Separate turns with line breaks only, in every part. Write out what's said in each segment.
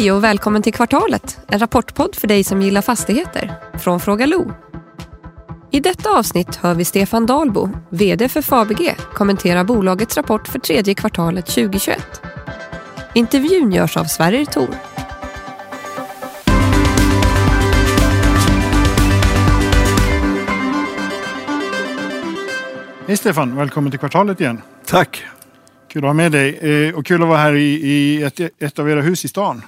Hej och välkommen till Kvartalet, en rapportpodd för dig som gillar fastigheter, från Fråga Lo. I detta avsnitt hör vi Stefan Dalbo, VD för Fabege, kommentera bolagets rapport för tredje kvartalet 2021. Intervjun görs av Sverrir Thor.
Hej Stefan, välkommen till Kvartalet igen.
Tack.
Kul att ha med dig eh, och kul att vara här i, i ett, ett av era hus i stan.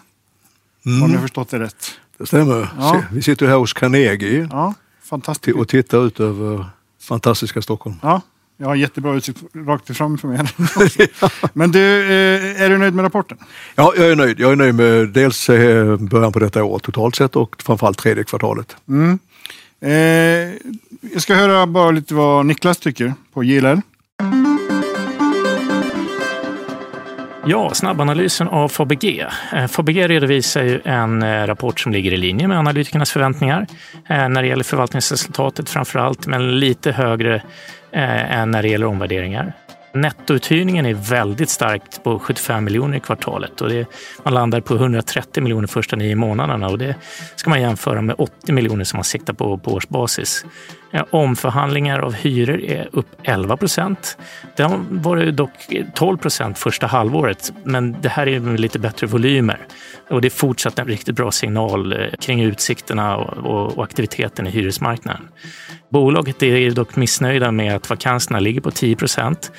Mm.
Om jag förstått det rätt.
Det stämmer.
Ja.
Vi sitter här hos Carnegie
Ja, fantastiskt.
och tittar ut över fantastiska Stockholm.
Ja, jag har jättebra utsikt rakt framför mig. Men du, eh, är du nöjd med rapporten?
Ja, jag är nöjd. Jag är nöjd med dels eh, början på detta år totalt sett och framförallt tredje kvartalet.
Mm. Eh, jag ska höra bara lite vad Niklas tycker på JLL.
Ja, snabbanalysen av Fabege. Eh, Fabege redovisar ju en eh, rapport som ligger i linje med analytikernas förväntningar eh, när det gäller förvaltningsresultatet framför allt, men lite högre än när det gäller omvärderingar. Nettouthyrningen är väldigt starkt på 75 miljoner i kvartalet och det, man landar på 130 miljoner första nio månaderna och det ska man jämföra med 80 miljoner som man siktar på på årsbasis. Eh, omförhandlingar av hyror är upp 11 procent. Det var det dock 12 procent första halvåret, men det här är med lite bättre volymer. Och det är fortsatt en riktigt bra signal eh, kring utsikterna och aktiviteten i hyresmarknaden. Bolaget är dock missnöjda med att vakanserna ligger på 10 procent.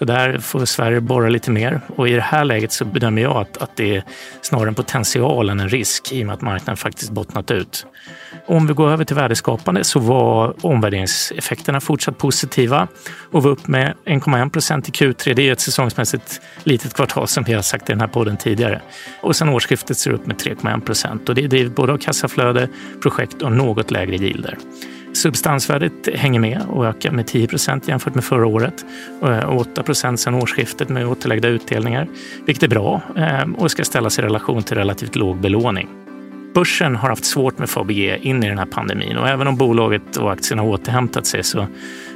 Så där får Sverige borra lite mer. Och i det här läget så bedömer jag att, att det är snarare en potential än en risk i och med att marknaden faktiskt bottnat ut. Om vi går över till värdeskapande så var omvärderingseffekterna fortsatt positiva och var upp med 1,1 procent i Q3. Det är ett säsongsmässigt litet kvartal som vi har sagt i den här podden tidigare. Och sen årsskiftet ser upp med 3,1 procent och det är drivet både av kassaflöde, projekt och något lägre yielder. Substansvärdet hänger med och ökar med 10 procent jämfört med förra året eh, och 8 procent sedan årsskiftet med återlagda utdelningar, vilket är bra eh, och ska ställas i relation till relativt låg belåning. Börsen har haft svårt med Fabege in i den här pandemin och även om bolaget och aktierna har återhämtat sig så,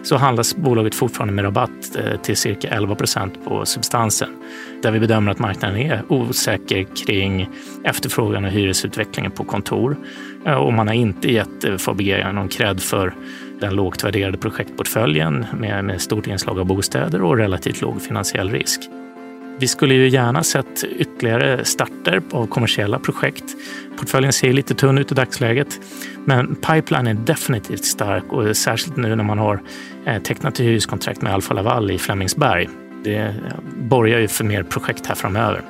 så handlas bolaget fortfarande med rabatt eh, till cirka 11 procent på substansen. Där vi bedömer att marknaden är osäker kring efterfrågan och hyresutvecklingen på kontor. Eh, och man har inte gett eh, Fabege någon cred för den lågt värderade projektportföljen med, med stort inslag av bostäder och relativt låg finansiell risk. Vi skulle ju gärna sett ytterligare starter av kommersiella projekt. Portföljen ser lite tunn ut i dagsläget, men pipeline är definitivt stark och särskilt nu när man har eh, tecknat hyreskontrakt med Alfa Laval i Flemingsberg. Det eh, borgar ju för mer projekt här framöver.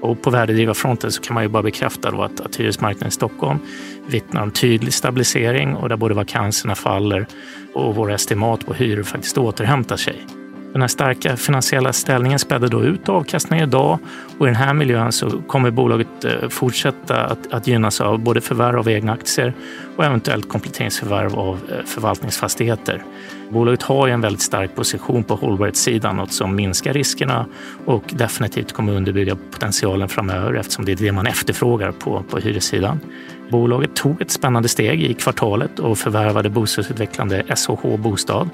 Och på värdedrivarfronten så kan man ju bara bekräfta då att, att hyresmarknaden i Stockholm vittnar om tydlig stabilisering och där både vakanserna faller och våra estimat på hyror faktiskt återhämtar sig. Den här starka finansiella ställningen spädde då ut avkastningen idag och i den här miljön så kommer bolaget eh, fortsätta att, att gynnas av både förvärv av egna aktier och eventuellt kompletteringsförvärv av eh, förvaltningsfastigheter. Bolaget har ju en väldigt stark position på hållbarhetssidan, något som minskar riskerna och definitivt kommer underbygga potentialen framöver eftersom det är det man efterfrågar på, på hyressidan. Bolaget tog ett spännande steg i kvartalet och förvärvade bostadsutvecklande SHH Bostad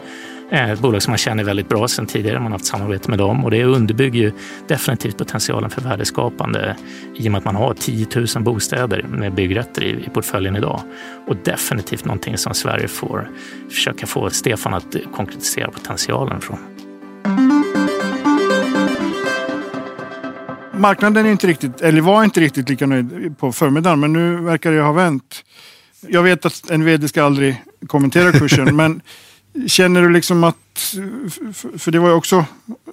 ett bolag som man känner väldigt bra sedan tidigare. Man har haft samarbete med dem och det underbygger ju definitivt potentialen för värdeskapande i och med att man har 10 000 bostäder med byggrätter i, i portföljen idag. Och definitivt någonting som Sverige får försöka få Stefan att konkretisera potentialen från.
Marknaden är inte riktigt, eller var inte riktigt lika nöjd på förmiddagen, men nu verkar det ha vänt. Jag vet att en vd ska aldrig kommentera kursen, men Känner du liksom att, för det var ju också,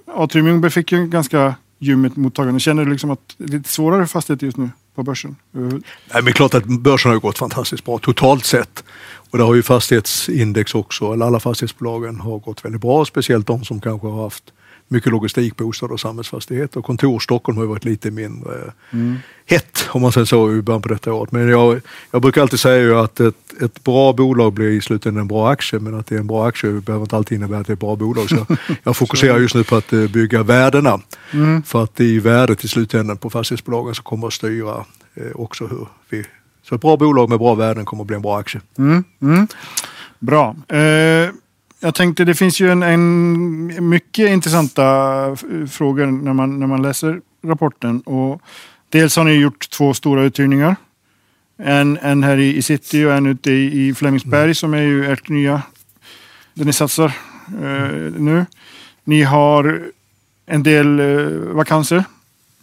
Atrium Ljungberg fick ju en ganska ljummet mottagande. Känner du liksom att det är lite svårare fastigheter just nu på börsen?
Nej, men klart att börsen har gått fantastiskt bra totalt sett. Och det har ju fastighetsindex också, eller alla fastighetsbolagen har gått väldigt bra. Speciellt de som kanske har haft mycket logistik, bostäder och samhällsfastigheter. Kontor Stockholm har ju varit lite mindre mm. hett om man säger så i början på detta året. Men jag, jag brukar alltid säga att ett, ett bra bolag blir i slutändan en bra aktie men att det är en bra aktie behöver inte alltid innebära att det är ett bra bolag. Så jag fokuserar just nu på att eh, bygga värdena. Mm. För att det är värdet i slutändan på fastighetsbolagen som kommer att styra eh, också hur vi så ett bra bolag med bra värden kommer att bli en bra aktie.
Mm. Mm. Bra. Eh, jag tänkte det finns ju en, en mycket intressanta frågor när man, när man läser rapporten. Och Dels har ni gjort två stora uthyrningar. En, en här i, i city och en ute i, i Flemingsberg som är ju ert nya, där ni satsar eh, nu. Ni har en del eh, vakanser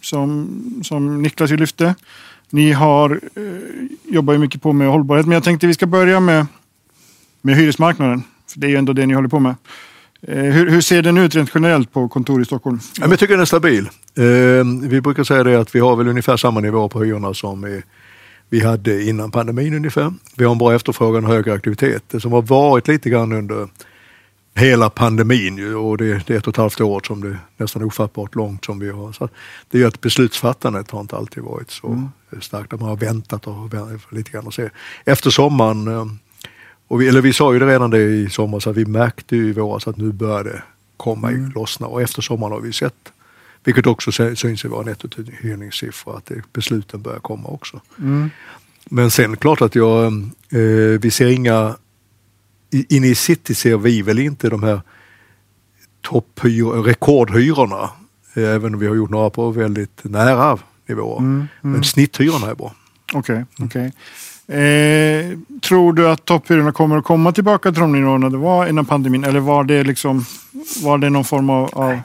som, som Niklas ju lyfte. Ni har, eh, jobbar ju mycket på med hållbarhet, men jag tänkte vi ska börja med, med hyresmarknaden. Det är ju ändå det ni håller på med. Eh, hur, hur ser den ut rent generellt på kontor i Stockholm?
Ja, jag tycker den är stabil. Eh, vi brukar säga det att vi har väl ungefär samma nivå på hyrorna som vi hade innan pandemin ungefär. Vi har en bra efterfrågan och högre aktivitet. Det som har varit lite grann under hela pandemin och det, är ett och ett halvt år som det är nästan ofattbart långt som vi har. Så det är ju att beslutsfattandet har inte alltid varit så mm. starkt. Man har väntat och lite grann och se. Efter sommaren, eh, och vi, eller vi sa ju det redan det i somras, att vi märkte ju i våras att nu börjar det komma mm. lossna och efter sommaren har vi sett vilket också syns i våra nettouthyrningssiffror att det, besluten börjar komma också. Mm. Men sen klart att jag, eh, vi ser inga inne i city ser vi väl inte de här topphyror, rekordhyrorna. Även om vi har gjort några på väldigt nära nivåer. Mm, mm. Men snitthyrorna är bra.
Okej, okay, okay. Eh, tror du att topphyrorna kommer att komma tillbaka till de nivåerna det var innan pandemin? Eller var det, liksom, var det någon form av, av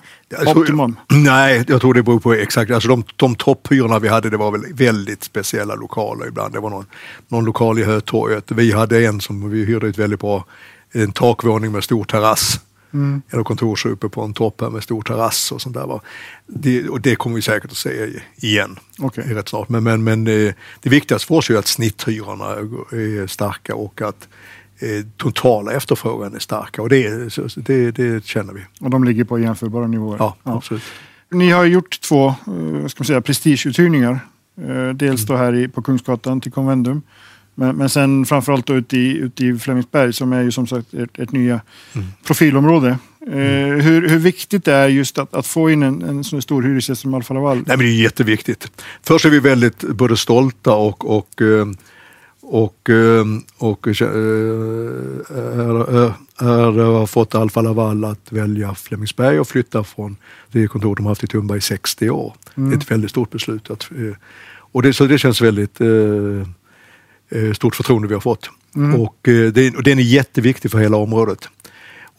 optimum?
nej, jag tror det beror på exakt. Alltså de, de topphyrorna vi hade det var väl väldigt speciella lokaler ibland. Det var någon, någon lokal i Hötorget. Vi hade en som vi hyrde ut väldigt bra. En takvåning med stor terrass. Mm. Eller kontor uppe på en topp här med stor terrass och sånt där. Det, och det kommer vi säkert att se igen okay. rätt snart. Men, men, men det, eh, det viktigaste för oss är att snitthyrorna är starka och att eh, totala efterfrågan är starka och det, det, det känner vi.
Och de ligger på jämförbara nivåer?
Ja, ja. absolut.
Ni har gjort två eh, ska man säga, prestigeuthyrningar. Dels då här på Kungsgatan till Convendum men, men sen framförallt då ute i, ute i Flemingsberg som är ju som sagt ert, ert nya mm. profilområde. Eh, mm. hur, hur viktigt det är just att, att få in en, en så stor hyresgäst som Alfa Laval? Nej,
men det är jätteviktigt. Först är vi väldigt både stolta och, och eh, och, eh, och, har fått Alfa Laval att välja Flemingsberg och flytta från det kontor de har haft i Tumba i 60 år. Mm. Det är ett väldigt stort beslut. Att, och det, så det känns väldigt Eh, stort förtroende vi har fått. Mm. Och, eh, det, och den är jätteviktig för hela området.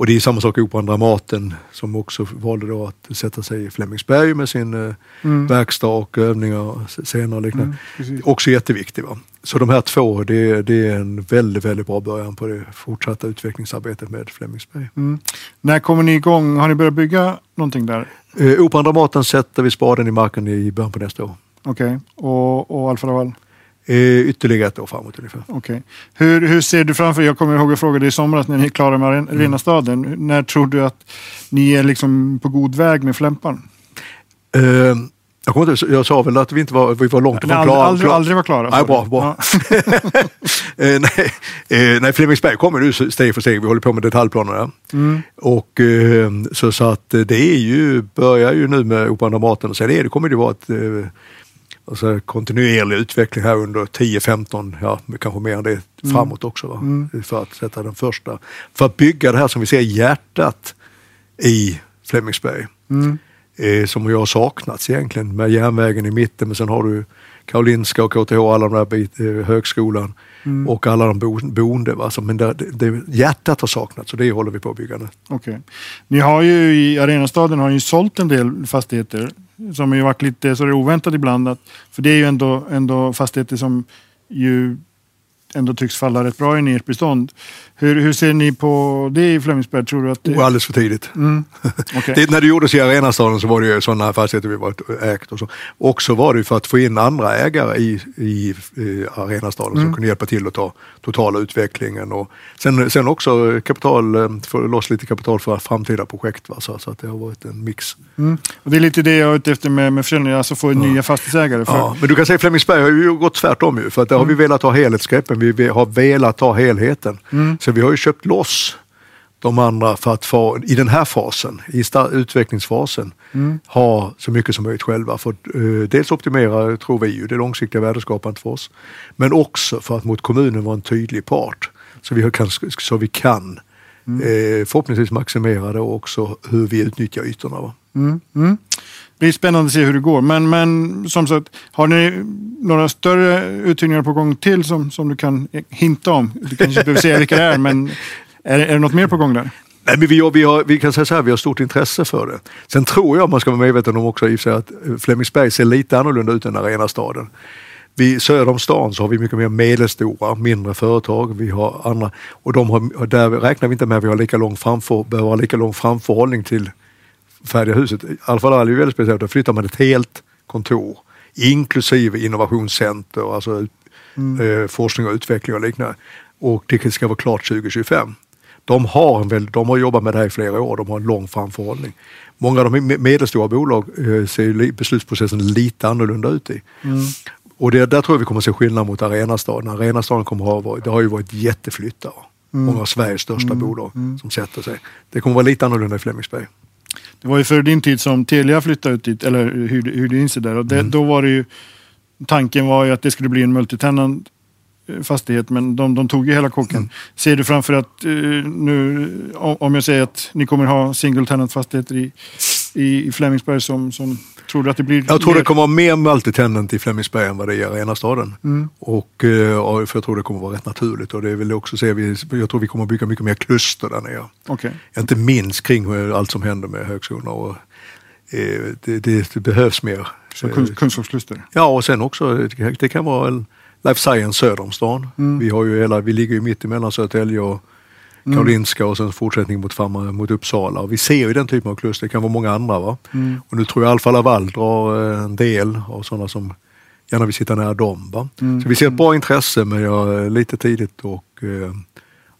Och det är samma sak i Operan Dramaten som också valde då att sätta sig i Flemingsberg med sin eh, mm. verkstad och övningar, scener och liknande. Mm, också jätteviktig. Va? Så de här två, det, det, är en väldigt, väldigt bra början på det fortsatta utvecklingsarbetet med Flemingsberg. Mm.
När kommer ni igång? Har ni börjat bygga någonting där?
Eh, Operan Dramaten sätter vi spaden i marken i början på nästa år.
Okej, okay. och, och Alfa Laval?
Eh, ytterligare ett år framåt ungefär.
Okay. Hur, hur ser du framför Jag kommer ihåg att fråga dig i somras när ni är klara med mm. Arenastaden. Mm. När tror du att ni är liksom på god väg med Flämpan?
Eh, jag, kommer inte, jag sa väl att vi inte var, vi var långt
ifrån klara. Aldrig, aldrig var klara?
Nej, bra. bra. Ja. eh, nej, nej, Flemingsberg kommer nu steg för steg. Vi håller på med detaljplanerna. Mm. Och, så, så att det är ju, börjar ju nu med Operan Dramaten och sen är det, kommer det vara ett alltså kontinuerlig utveckling här under 10-15, ja kanske mer än det mm. framåt också. Mm. För att sätta den första, för att bygga det här som vi ser hjärtat i Flemingsberg. Mm. Eh, som har saknats egentligen med järnvägen i mitten men sen har du Karolinska och KTH, alla de där bit, eh, högskolan mm. och alla de bo, boende. Va? Så, men det, det, hjärtat har saknats och det håller vi på att bygga nu.
Okay. Ni har ju i Arenastaden har ni sålt en del fastigheter som ju varit lite så det oväntat ibland. Att, för det är ju ändå, ändå fastigheter som ju ändå tycks falla rätt bra i ert bestånd. Hur, hur ser ni på det i Flemingsberg? Tror du att det...
oh, alldeles för tidigt. Mm. Okay. det, när det gjordes i Arenastaden så var det ju sådana fastigheter vi var ägt och så. Och så var det för att få in andra ägare i, i, i Arenastaden mm. som kunde hjälpa till att ta totala utvecklingen och sen, sen också kapital, eh, få loss lite kapital för framtida projekt. Va? Så, så att det har varit en mix.
Mm. Och det är lite det jag är ute efter med, med försäljning, alltså få ja. nya fastighetsägare. För... Ja,
men du kan säga Flemingsberg har ju gått tvärtom ju för att där har vi mm. velat ha helhetsgreppen. Vi har velat ha helheten. Mm. Så vi har ju köpt loss de andra för att få, i den här fasen, i utvecklingsfasen, mm. ha så mycket som möjligt själva. För uh, dels optimera, tror vi ju, det långsiktiga värdeskapandet för oss. Men också för att mot kommunen vara en tydlig part. Så vi kan, så vi kan Eh, förhoppningsvis maximera då också hur vi utnyttjar ytorna. Va?
Mm, mm. Det blir spännande att se hur det går. Men, men som sagt, har ni några större uthyrningar på gång till som, som du kan hinta om? Du kanske inte behöver säga vilka det är, men är, är det något mer på gång där?
Nej, men vi, har, vi, har, vi kan säga så här, vi har stort intresse för det. Sen tror jag man ska vara medveten om också i att Flemingsberg ser lite annorlunda ut än Arenastaden. Vi, söder om stan så har vi mycket mer medelstora, mindre företag. Vi har andra, och de har, där räknar vi inte med att vi har lika lång framför, behöver ha lika lång framförhållning till färdiga huset. Alfa Laval är ju väldigt speciellt, då flyttar man ett helt kontor inklusive innovationscenter, alltså mm. eh, forskning och utveckling och liknande. Och det ska vara klart 2025. De har, en väl, de har jobbat med det här i flera år, de har en lång framförhållning. Många av de medelstora bolag eh, ser beslutsprocessen lite annorlunda ut i. Mm. Och det, där tror jag vi kommer att se skillnad mot Arenastaden. Arenastaden kommer att ha, det har ju varit jätteflyttar. Mm. Många av Sveriges största mm. bolag mm. som sätter sig. Det kommer att vara lite annorlunda i Flemingsberg.
Det var ju för din tid som Telia flyttade ut dit, eller hyrde, hyrde in sig där. Och det, mm. Då var det ju, tanken var ju att det skulle bli en multitenant eh, fastighet, men de, de tog ju hela kåken. Mm. Ser du framför att uh, nu, om jag säger att ni kommer ha single tenant fastigheter i, i, i Flemingsberg som, som Tror du att det blir
Jag tror det kommer vara mer multitenant i Flemingsberg än vad det är i Arenastaden. Mm. Och, eh, för jag tror det kommer vara rätt naturligt och det vill också se, jag tror vi kommer bygga mycket mer kluster där nere.
Okay.
Inte minst kring allt som händer med högskolorna. Och, eh, det, det, det, behövs mer.
Så kunskapskluster?
Ja, och sen också, det kan vara life science söder om stan. Mm. Vi, har ju hela, vi ligger ju mitt emellan Södertälje och. Karolinska och sen fortsättning mot, mot Uppsala. Och vi ser ju den typen av kluster, det kan vara många andra. Va? Mm. Och nu tror jag Alfa Laval drar eh, en del av sådana som gärna vill sitta nära dem. Mm. Så vi ser ett bra intresse men jag är lite tidigt och eh,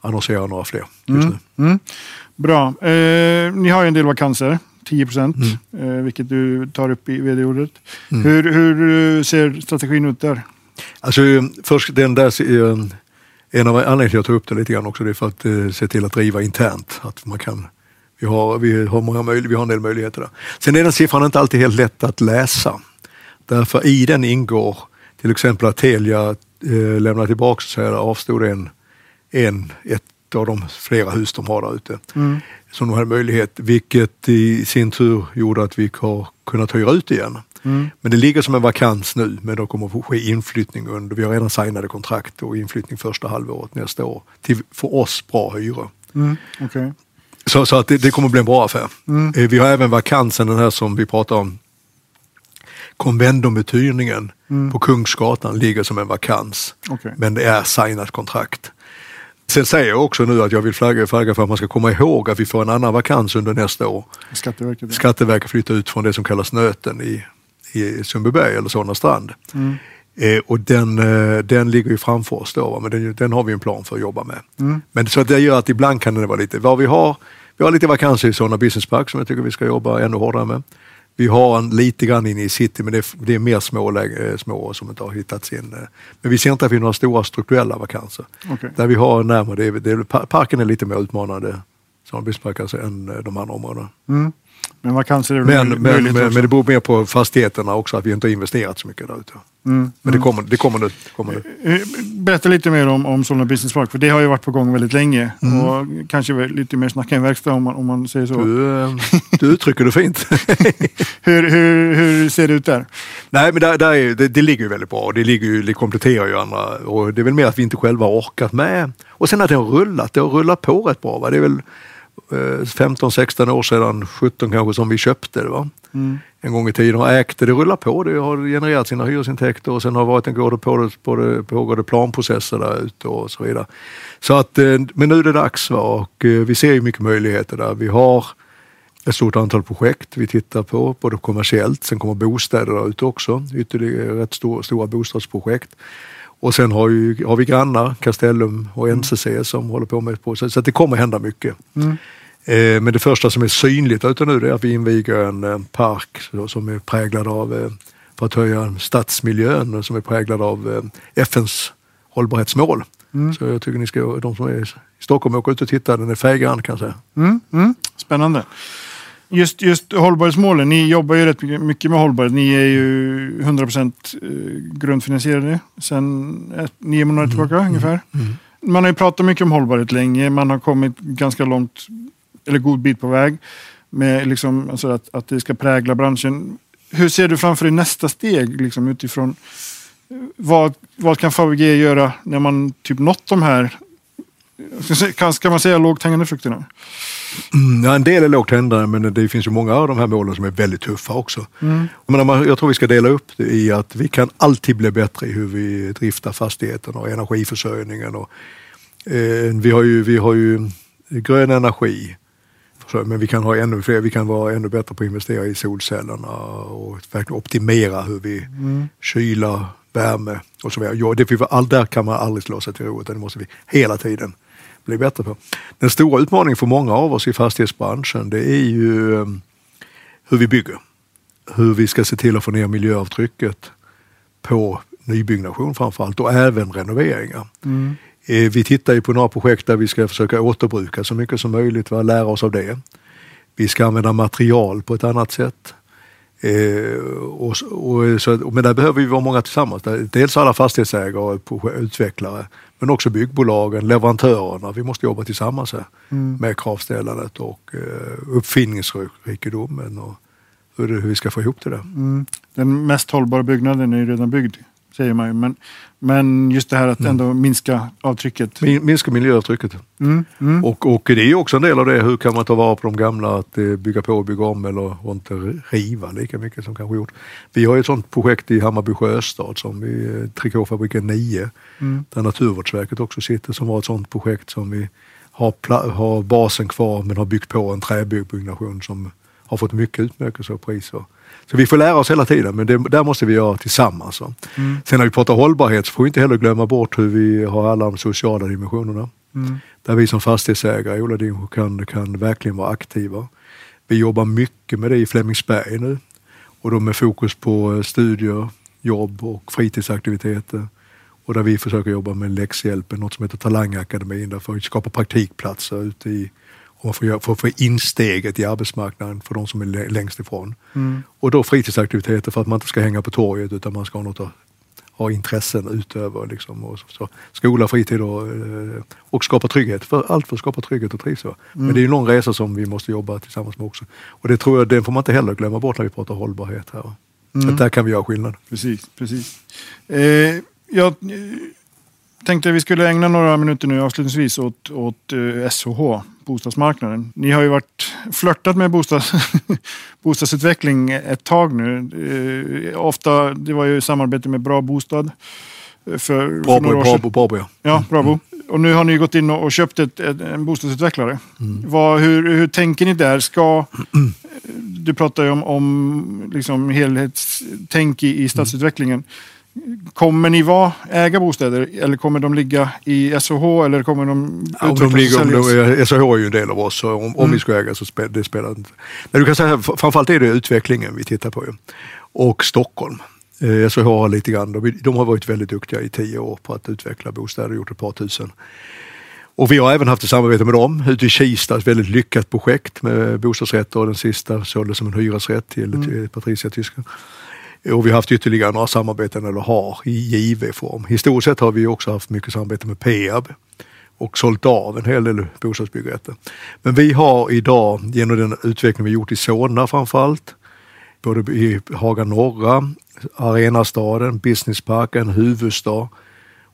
annonserar några fler just
mm. nu. Mm. Bra. Eh, ni har ju en del vakanser. 10 procent, mm. eh, vilket du tar upp i vd-ordet. Mm. Hur, hur ser strategin ut där?
Alltså först den där eh, en av anledningarna till att jag tar upp det lite grann också det är för att eh, se till att driva internt. Att man kan, vi, har, vi, har många möj, vi har en del möjligheter där. Sen är den siffran inte alltid helt lätt att läsa. Därför i den ingår till exempel att Telia eh, lämnar tillbaka, så här, avstod en, en, ett av de flera hus de har där ute. Mm. Som de hade möjlighet, vilket i sin tur gjorde att vi har kunnat hyra ut igen. Mm. Men det ligger som en vakans nu, men då kommer att ske inflyttning under, vi har redan signade kontrakt och inflyttning första halvåret nästa år till för oss bra hyror.
Mm. Okay.
Så, så att det, det, kommer bli en bra affär. Mm. Eh, vi har även vakansen, den här som vi pratar om, Convendumbethyrningen mm. på Kungsgatan ligger som en vakans. Okay. Men det är signat kontrakt. Sen säger jag också nu att jag vill flagga, flagga för att man ska komma ihåg att vi får en annan vakans under nästa år.
Skatteverket,
Skatteverket flyttar ut från det som kallas Nöten i i Sundbyberg eller Solna strand. Mm. Eh, och den, eh, den ligger ju framför oss då, va? men den, den, har vi en plan för att jobba med. Mm. Men så att det gör att ibland kan det vara lite, vad vi har, vi har lite vakanser i Solna Business Park som jag tycker vi ska jobba ännu hårdare med. Vi har en lite grann inne i city men det är, det är mer små, läge, små som inte har hittats in. Men vi ser inte att vi har några stora strukturella vakanser. Okay. Där vi har närmare, det det parken är lite mer utmanande, Solna Business Park alltså, än de andra områdena.
Mm. Men vakanser är
men, men, men, men, det beror mer på fastigheterna också, att vi inte har investerat så mycket där ute. Mm, men det mm. kommer, det kommer nu. kommer nu.
Eh, eh, berätta lite mer om, om Solna Business Park, för det har ju varit på gång väldigt länge. Mm. Och kanske lite mer snacka en verkstad om man, om man säger så.
Du, eh, du uttrycker det fint.
hur, hur, hur ser det ut där?
Nej, men där, där är, det, det, ligger ju väldigt bra. Det, ligger ju, det kompletterar ju andra. Och det är väl mer att vi inte själva har orkat med. Och sen att det har rullat. Det har rullat på rätt bra. Va? Det är väl 15-16 eh, år sedan, 17 kanske, som vi köpte det. Va? Mm. En gång i tiden och ägde det, rullar på. Det har genererat sina hyresintäkter och sen har det varit en går det på, på pågående planprocesser där ute och så vidare. Så att, eh, men nu är det dags va? och eh, vi ser ju mycket möjligheter där. Vi har ett stort antal projekt vi tittar på, både kommersiellt, sen kommer bostäder där ute också, ytterligare rätt stora, stora bostadsprojekt. Och sen har, ju, har vi grannar, Castellum och NCC som håller på med ett Så, så det kommer hända mycket. Mm. Eh, men det första som är synligt ute nu är att vi inviger en, en park som är präglad av, eh, för att höja stadsmiljön, som är präglad av eh, FNs hållbarhetsmål. Mm. Så jag tycker ni ska, de som är i Stockholm, åka ut och titta. Den är färggrann kan jag säga.
Mm, mm. Spännande. Just, just hållbarhetsmålen, ni jobbar ju rätt mycket med hållbarhet. Ni är ju 100% grundfinansierade sedan nio månader mm. tillbaka mm. ungefär. Mm. Man har ju pratat mycket om hållbarhet länge. Man har kommit ganska långt, eller god bit på väg med liksom, alltså att, att det ska prägla branschen. Hur ser du framför dig nästa steg liksom, utifrån vad, vad kan Fabege göra när man typ nått de här, kan, ska man säga lågt hängande frukterna?
Mm, ja, en del är lågt hängande men det finns ju många av de här målen som är väldigt tuffa också. Mm. Men jag tror vi ska dela upp det i att vi kan alltid bli bättre i hur vi driftar fastigheten och energiförsörjningen. Och, eh, vi, har ju, vi har ju grön energi men vi kan, ha ännu fler, vi kan vara ännu bättre på att investera i solcellerna och verkligen optimera hur vi mm. kylar, värme och så vidare. Ja, det, där kan man aldrig slå sig till ro utan det måste vi hela tiden bli bättre på. Den stora utmaningen för många av oss i fastighetsbranschen det är ju um, hur vi bygger. Hur vi ska se till att få ner miljöavtrycket på nybyggnation framförallt och även renoveringar. Mm. Eh, vi tittar ju på några projekt där vi ska försöka återbruka så mycket som möjligt, va? lära oss av det. Vi ska använda material på ett annat sätt. Eh, och, och, så, men där behöver vi vara många tillsammans. Dels alla fastighetsägare och utvecklare men också byggbolagen, leverantörerna. Vi måste jobba tillsammans här mm. med kravställandet och eh, uppfinningsrikedomen och hur, hur vi ska få ihop det där. Mm.
Den mest hållbara byggnaden är ju redan byggd säger man ju. Men, men just det här att mm. ändå minska avtrycket.
Minska miljöavtrycket. Mm. Mm. Och, och det är också en del av det, hur kan man ta vara på de gamla, att eh, bygga på och bygga om eller och inte riva lika mycket som kanske gjort. Vi har ett sådant projekt i Hammarby sjöstad som vi, eh, Trikåfabriken 9, mm. där Naturvårdsverket också sitter, som var ett sådant projekt som vi har, har basen kvar men har byggt på en träbyggnation som har fått mycket utmärkelse och priser. Så vi får lära oss hela tiden, men det där måste vi göra tillsammans. Mm. Sen när vi pratar hållbarhet så får vi inte heller glömma bort hur vi har alla de sociala dimensionerna. Mm. Där vi som fastighetsägare i olika kan, kan verkligen vara aktiva. Vi jobbar mycket med det i Flemingsberg nu och då med fokus på eh, studier, jobb och fritidsaktiviteter. Och där vi försöker jobba med läxhjälpen, något som heter Talangakademin, där för att skapa praktikplatser ute i och för att få insteget i arbetsmarknaden för de som är längst ifrån. Mm. Och då fritidsaktiviteter för att man inte ska hänga på torget utan man ska ha något att ha intressen utöver. Liksom, och så, skola, fritid och, eh, och skapa trygghet. För, allt för att skapa trygghet och trivsel. Mm. Men det är en lång resa som vi måste jobba tillsammans med också. Och det tror jag, den får man inte heller glömma bort när vi pratar hållbarhet här. Mm. Där kan vi göra skillnad.
Precis, precis. Eh, jag tänkte att vi skulle ägna några minuter nu avslutningsvis åt, åt eh, SOH, bostadsmarknaden. Ni har ju varit flörtat med bostads, bostadsutveckling ett tag nu. Uh, ofta, det var ju samarbete med Bra Bostad.
Eh, för, Brabo, för sedan. Brabo, ja.
Ja, Brabo. Mm. Och nu har ni gått in och, och köpt ett, ett, en bostadsutvecklare. Mm. Vad, hur, hur tänker ni där? Ska, du pratar ju om, om liksom helhetstänk i, i stadsutvecklingen. Mm. Kommer ni vara, äga bostäder eller kommer de ligga i SOH eller kommer de
ja, om de ligger, om de, SOH är ju en del av oss så om, mm. om vi ska äga så spelar det spelar inte. Men du kan säga, framförallt är det utvecklingen vi tittar på. Och Stockholm. Eh, SOH har lite grann, de, de har varit väldigt duktiga i tio år på att utveckla bostäder, gjort ett par tusen. Och vi har även haft ett samarbete med dem ute i Kista, ett väldigt lyckat projekt med bostadsrätter och den sista såldes som en hyresrätt till, mm. Patricia Tyskland. Och vi har haft ytterligare några samarbeten, eller har, i JV-form. Historiskt sett har vi också haft mycket samarbete med Peab och sålt av en hel del bostadsbyggrätter. Men vi har idag, genom den utveckling vi gjort i Solna framförallt, både i Haga norra, Arenastaden, Businessparken, huvudstad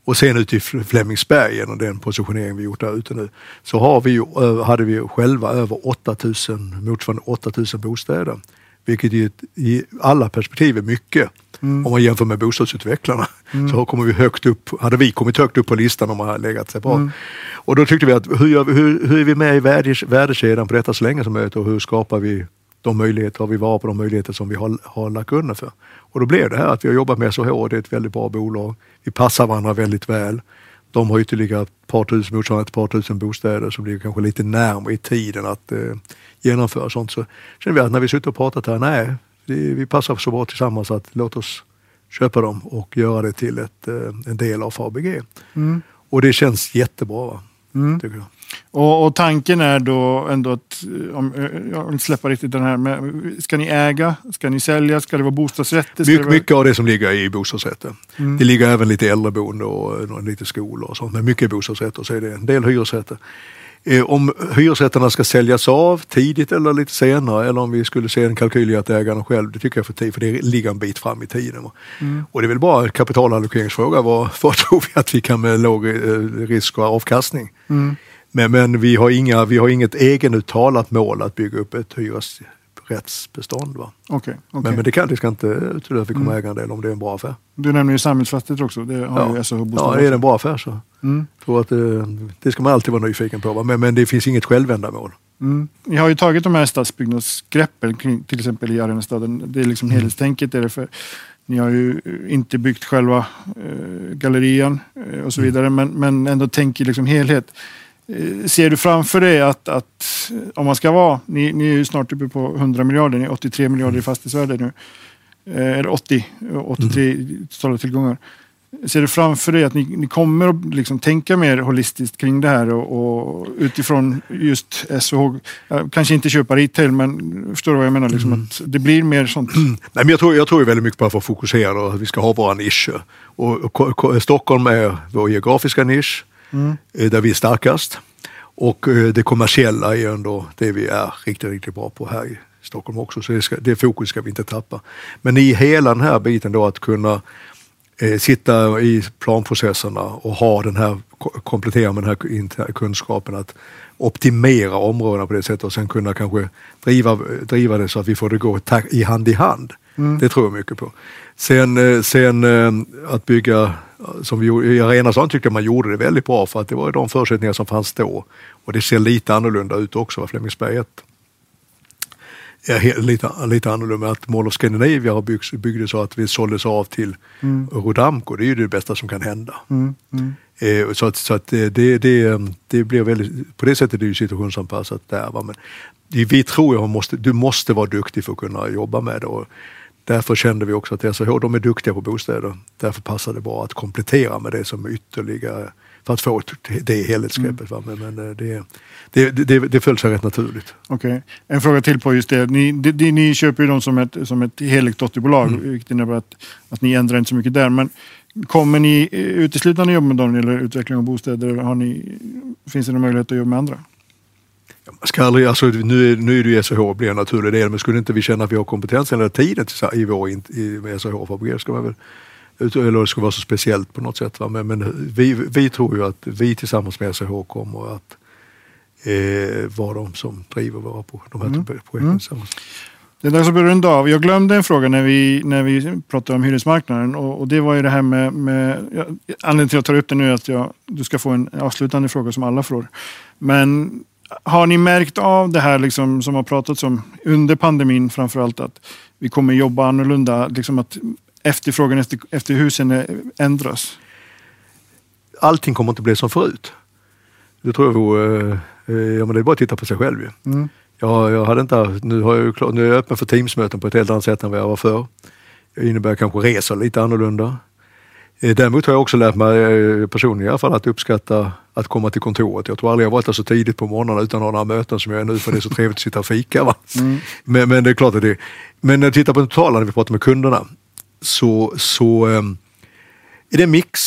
och sen ute i Flemingsberg genom den positionering vi gjort där ute nu så har vi, hade vi själva över 8000, motsvarande 8000 bostäder vilket i, i alla perspektiv är mycket. Mm. Om man jämför med bostadsutvecklarna mm. så kommer vi högt upp, hade vi kommit högt upp på listan om man hade legat sig bra. Mm. Och då tyckte vi att hur, hur, hur är vi med i värdekedjan på detta så länge som möjligt och hur skapar vi de möjligheter, har vi var på de möjligheter som vi har, har lagt grunden för. Och då blev det här att vi har jobbat med SOH, det är ett väldigt bra bolag. Vi passar varandra väldigt väl. De har ytterligare ett par tusen, motsvarande ett par tusen bostäder som ligger kanske lite närmare i tiden att eh, genomföra sånt. Så känner vi att när vi suttit och pratat här, nej, vi, vi passar så bra tillsammans att låt oss köpa dem och göra det till ett, eh, en del av Fabg. Mm. Och det känns jättebra.
Mm.
Tycker jag.
Och, och tanken är då ändå att, eh, om, eh, jag inte släppa riktigt den här, men ska ni äga? Ska ni sälja? Ska det vara bostadsrätter? Ska
Mycket,
vara...
mycket av det som ligger i bostadsrätter.
Mm.
Det ligger även lite äldreboende och eh, lite skolor och sånt. Men mycket bostadsrätter så är det en del hyresrätter. Eh, Om hyresrätterna ska säljas av tidigt eller lite senare eller om vi skulle se en kalkyl i att ägarna själv, det tycker jag är för tidigt för det ligger en bit fram i tiden.
Mm.
Och det är väl bara en kapitalallokeringsfråga. Vad, vad tror vi att vi kan med låg eh, risk och avkastning?
Mm.
Men, men vi, har inga, vi har inget egenuttalat mål att bygga upp ett hyresrättsbestånd. Va?
Okej, okej.
Men, men det, kan, det ska inte utesluta att vi kommer
Mm.
äga en del om det är en bra affär.
Du nämner ju samhällsfastigheter också. Det har
Ja.
ju
Ja, är det en bra affär så
mm.
tror jag att det, det ska man alltid vara nyfiken på. Va? Men, men det finns inget självändamål.
Mm. Ni har ju tagit de här stadsbyggnadsgreppen, till exempel i Arenastaden. Det är liksom
Mm.
helhetstänket. Är det för, ni har ju inte byggt själva eh, gallerian eh, och så
Mm.
vidare, men, men ändå tänker liksom helhet. Eh, ser du framför dig att, att eh, om man ska vara, ni, ni är ju snart uppe på 100 miljarder, ni är 83 miljarder i fastighetsvärde nu. Eh, eller 80, eh, 83
Mm.
totala tillgångar. Ser du framför dig att ni, ni kommer att liksom tänka mer holistiskt kring det här och, och utifrån just eh, kanske inte köpa retail men förstår du vad jag menar? Liksom
Mm.
att det blir mer sånt.
Nej, men jag, tror, jag tror väldigt mycket på att vara fokuserad och att vi ska ha våra nischer. Och, och, Ko- Stockholm är vår geografiska nisch
Mm.
där vi är starkast. Och eh, det kommersiella är ändå det vi är riktigt, riktigt bra på här i Stockholm också. Så det, ska, det fokus ska vi inte tappa. Men i hela den här biten då att kunna eh, sitta i planprocesserna och ha den här, ko- komplettera med den här kunskapen att optimera områdena på det sättet och sen kunna kanske driva, driva det så att vi får det gå i hand i hand.
Mm.
Det tror jag mycket på. Sen, eh, sen att bygga, som vi i Arenastaden tyckte jag man gjorde det väldigt bra för att det var de förutsättningar som fanns då. Och det ser lite annorlunda ut också, va, Flemingsberg 1 är lite, lite annorlunda. Att Mall of Scandinavia har byggts, byggdes så att vi såldes av till
Mm.
Rodamco. Det är ju det bästa som kan hända.
Mm. Mm.
Eh, så att, så att eh, det, det, det blir väldigt, på det sättet är det ju situationsanpassat där. Va? Men vi tror jag måste, du måste vara duktig för att kunna jobba med det. Och därför kände vi också att SRH de är duktiga på bostäder. Därför passar det bra att komplettera med det som ytterligare för att få det helhetsgreppet. Va? Men, men eh, det, det, det, det föll sig rätt naturligt.
Okej. En fråga till på just det. Ni, det, det, ni köper ju dem som ett, som ett heligt dotterbolag,
Mm.
vilket innebär att, att ni ändrar inte så mycket där. Men kommer ni eh, uteslutande jobba med dem när det gäller utveckling av bostäder? Har ni, finns det någon möjlighet att jobba med andra?
Man ska aldrig, alltså, nu, är, nu är det ju SRH blir en naturlig del, men skulle inte vi känna att vi har kompetensen eller tiden till, i vår Fabege ska man väl eller det ska vara så speciellt på något sätt. Va? Men, men vi, vi tror ju att vi tillsammans med SRH kommer att eh, vara de som driver våra pro- de här
Mm.
projekten
Mm. Det är dags att börja runda av. Jag glömde en fråga när vi, när vi pratade om hyresmarknaden och, och det var ju det här med, med anledningen till att jag tar upp det nu är att jag, du ska få en avslutande fråga som alla får. Men har ni märkt av det här liksom, som har pratats om under pandemin framförallt att vi kommer jobba annorlunda, liksom att efterfrågan efter, efter husen ändras?
Allting kommer inte bli som förut. Det tror jag vore, eh, ja, men det är bara att titta på sig själv ju.
Mm.
Ja, jag hade inte, nu, har jag, nu är jag öppen för Teamsmöten på ett helt annat sätt än vad jag var förr. Det innebär kanske resor lite annorlunda. Eh, Däremot har jag också lärt mig eh, personligen i alla fall att uppskatta att komma till kontoret. Jag tror aldrig jag varit där så tidigt på morgonen utan några möten som jag är nu för det är så trevligt att sitta och fika. Va?
Mm.
Men, men det är klart att det Men när jag tittar på den totala när vi pratar med kunderna så, så eh, är det en mix.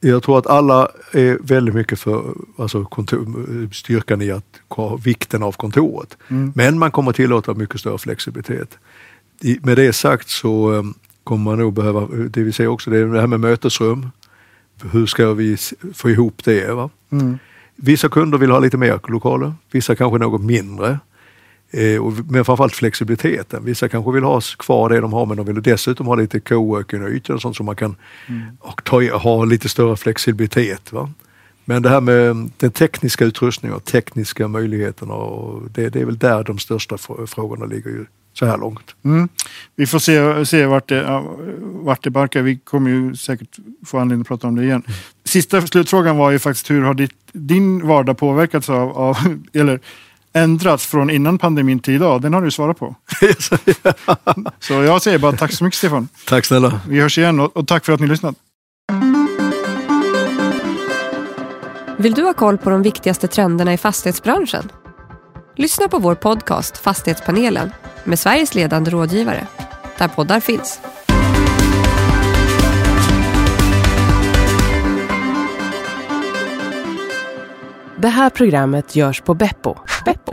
Jag tror att alla är väldigt mycket för alltså kontor, styrkan i att ha vikten av kontoret.
Mm.
Men man kommer tillåta mycket större flexibilitet. I, med det sagt så eh, kommer man nog behöva, det vi ser också, det är det här med mötesrum. Hur ska vi få ihop det? Va?
Mm.
Vissa kunder vill ha lite mer lokaler, vissa kanske något mindre. Eh, och, men framförallt flexibiliteten. Vissa kanske vill ha kvar det de har men de vill dessutom ha lite coworking-ytor och sånt som man kan och ta, ha lite större flexibilitet. Va? Men det här med den tekniska utrustningen och tekniska möjligheterna, och det, det är väl där de största fr- frågorna ligger ju så här långt.
Mm. Vi får se, se vart, det, vart det barkar. Vi kommer ju säkert få anledning att prata om det igen. Sista slutfrågan var ju faktiskt hur har ditt, din vardag påverkats av, av eller ändrats från innan pandemin till idag? Den har du svarat på. Så jag säger bara tack så mycket Stefan.
Tack snälla.
Vi hörs igen och, och tack för att ni lyssnat.
Vill du ha koll på de viktigaste trenderna i fastighetsbranschen? Lyssna på vår podcast Fastighetspanelen med Sveriges ledande rådgivare, där poddar finns.
Det här programmet görs på Beppo. Beppo.